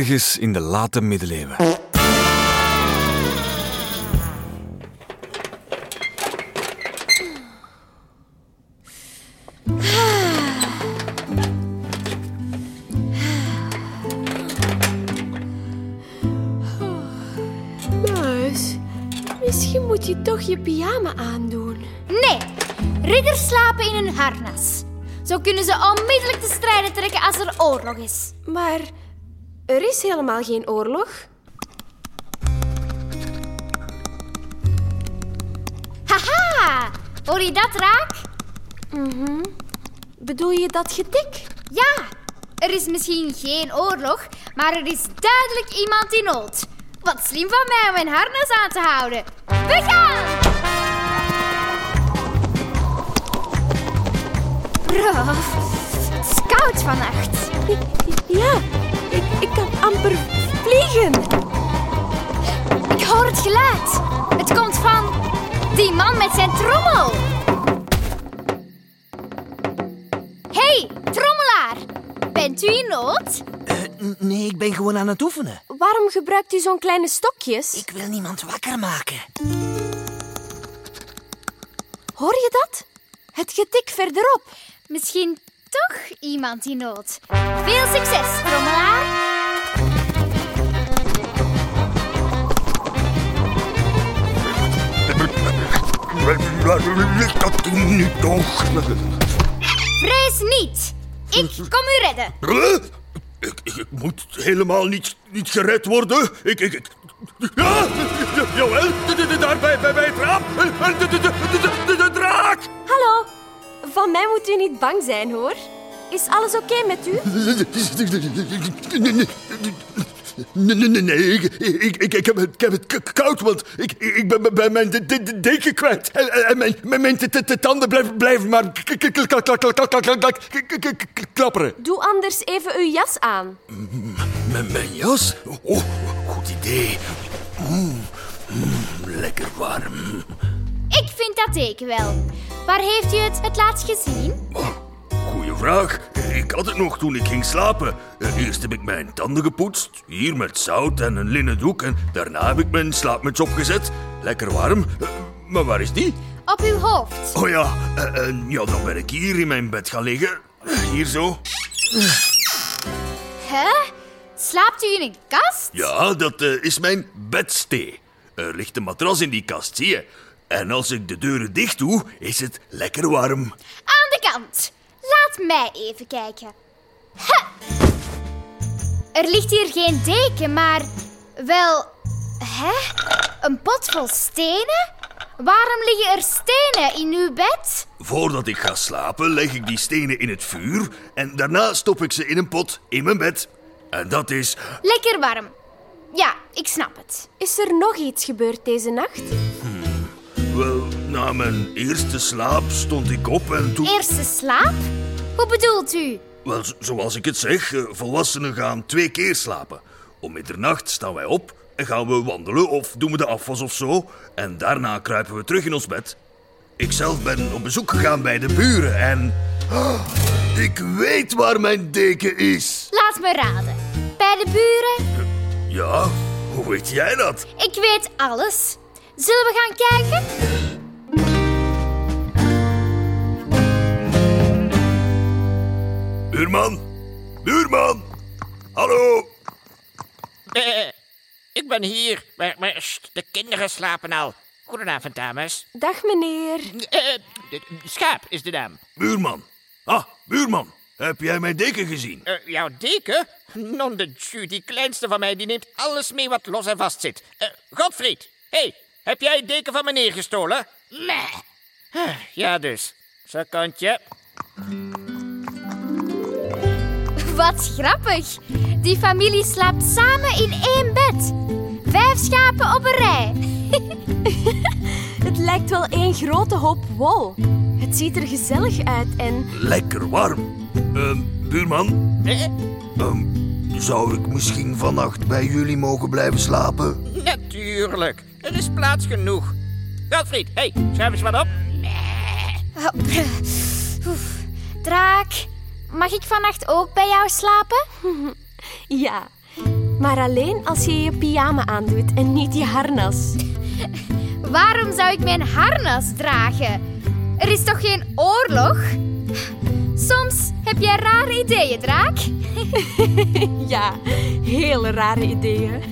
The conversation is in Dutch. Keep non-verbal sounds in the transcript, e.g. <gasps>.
Ergens in de late middeleeuwen. Muis, misschien moet je toch je pyjama aandoen. Nee, ridders slapen in hun harnas. Zo kunnen ze onmiddellijk de strijden trekken als er oorlog is. Maar er is helemaal geen oorlog. Haha, hoor je dat raak? Bedoel je dat getik? Ja, er is misschien geen oorlog, maar er is duidelijk iemand in nood. Wat slim van mij om mijn harnas aan te houden. We gaan! Het is koud vannacht. Ja, ik, ik kan amper vliegen. Ik hoor het geluid. Het komt van die man met zijn trommel. hey, trommelaar. Bent u in nood? Nee, ik ben gewoon aan het oefenen. Waarom gebruikt u zo'n kleine stokjes? Ik wil niemand wakker maken. Hoor je dat? Het getik verderop. Misschien toch iemand in nood. Veel succes, trommelaar. Dat ding nu toch? Vrees niet. Ik kom u redden. Huh? Ik, ik, ik moet helemaal niet, niet gered worden. Ik, ik, ik... Ja, ja, jawel, daar bij, bij, bij het raam. De, de, de, de draak. Hallo, van mij moet u niet bang zijn, hoor. Is alles oké met u? Nee, nee, nee, nee. Ik, ik, ik, heb, het, ik heb het koud, want ik, ik ben, bij mijn deken kwijt. En, mijn, mijn, tanden blijven, blijven maar klapperen. Doe anders even uw jas aan. Met mijn jas? Oh, goed idee. Lekker warm. Dat teken wel. Waar heeft u het het laatst gezien? Oh, Goeie vraag. Ik had het nog toen ik ging slapen. Eh, Eerst heb ik mijn tanden gepoetst, hier met zout en een linnen doek. En daarna heb ik mijn slaapmuts opgezet. Lekker warm. Eh, Maar waar is die? Op uw hoofd. Oh ja, eh, eh, ja, dan ben ik hier in mijn bed gaan liggen. Hier zo. Hè? Slaapt u in een kast? Ja, dat is mijn bedstee. Er ligt een matras in die kast, zie je. En als ik de deuren dicht doe, is het lekker warm. Aan de kant. Laat mij even kijken. Ha! Er ligt hier geen deken, maar wel... Hè? Een pot vol stenen? Waarom liggen er stenen in uw bed? Voordat ik ga slapen, leg ik die stenen in het vuur en daarna stop ik ze in een pot in mijn bed. En dat is. Lekker warm. Ja, ik snap het. Is er nog iets gebeurd deze nacht? Na mijn eerste slaap stond ik op en toen. Eerste slaap? Hoe bedoelt u? Wel, zo- zoals ik het zeg, eh, volwassenen gaan twee keer slapen. Om middernacht staan wij op en gaan we wandelen of doen we de afwas of zo. En daarna kruipen we terug in ons bed. Ikzelf ben op bezoek gegaan bij de buren en. <gasps> Ik weet waar mijn deken is. Laat me raden. Bij de buren? Ja, hoe weet jij dat? Ik weet alles. Zullen we gaan kijken? Buurman? Buurman? Hallo? Eh, ik ben hier, maar, maar sst, de kinderen slapen al. Goedenavond, dames. Dag meneer. Eh, de- schaap is de naam. Buurman. Ah, buurman. Heb jij mijn deken gezien? Eh, jouw deken? Non de Ju, die kleinste van mij, die neemt alles mee wat los en vast zit. Eh, Godfried, hey, heb jij het deken van meneer gestolen? Nee. Ja dus, zo je. Wat grappig. Die familie slaapt samen in één bed. Vijf schapen op een rij. <laughs> Het lijkt wel één grote hoop wol. Het ziet er gezellig uit en... Lekker warm. Ehm, buurman, Eh, ehm, zou ik misschien vannacht bij jullie mogen blijven slapen? natuurlijk, er is plaats genoeg. Godfried, hey, schuif eens wat op. Oef. Draak, mag ik vannacht ook bij jou slapen? <laughs> Ja, Maar alleen als je je pyjama aandoet en niet je harnas. <laughs> Waarom zou ik mijn harnas dragen? Er is toch geen oorlog? Soms heb jij rare ideeën, draak. <laughs> Ja, hele rare ideeën.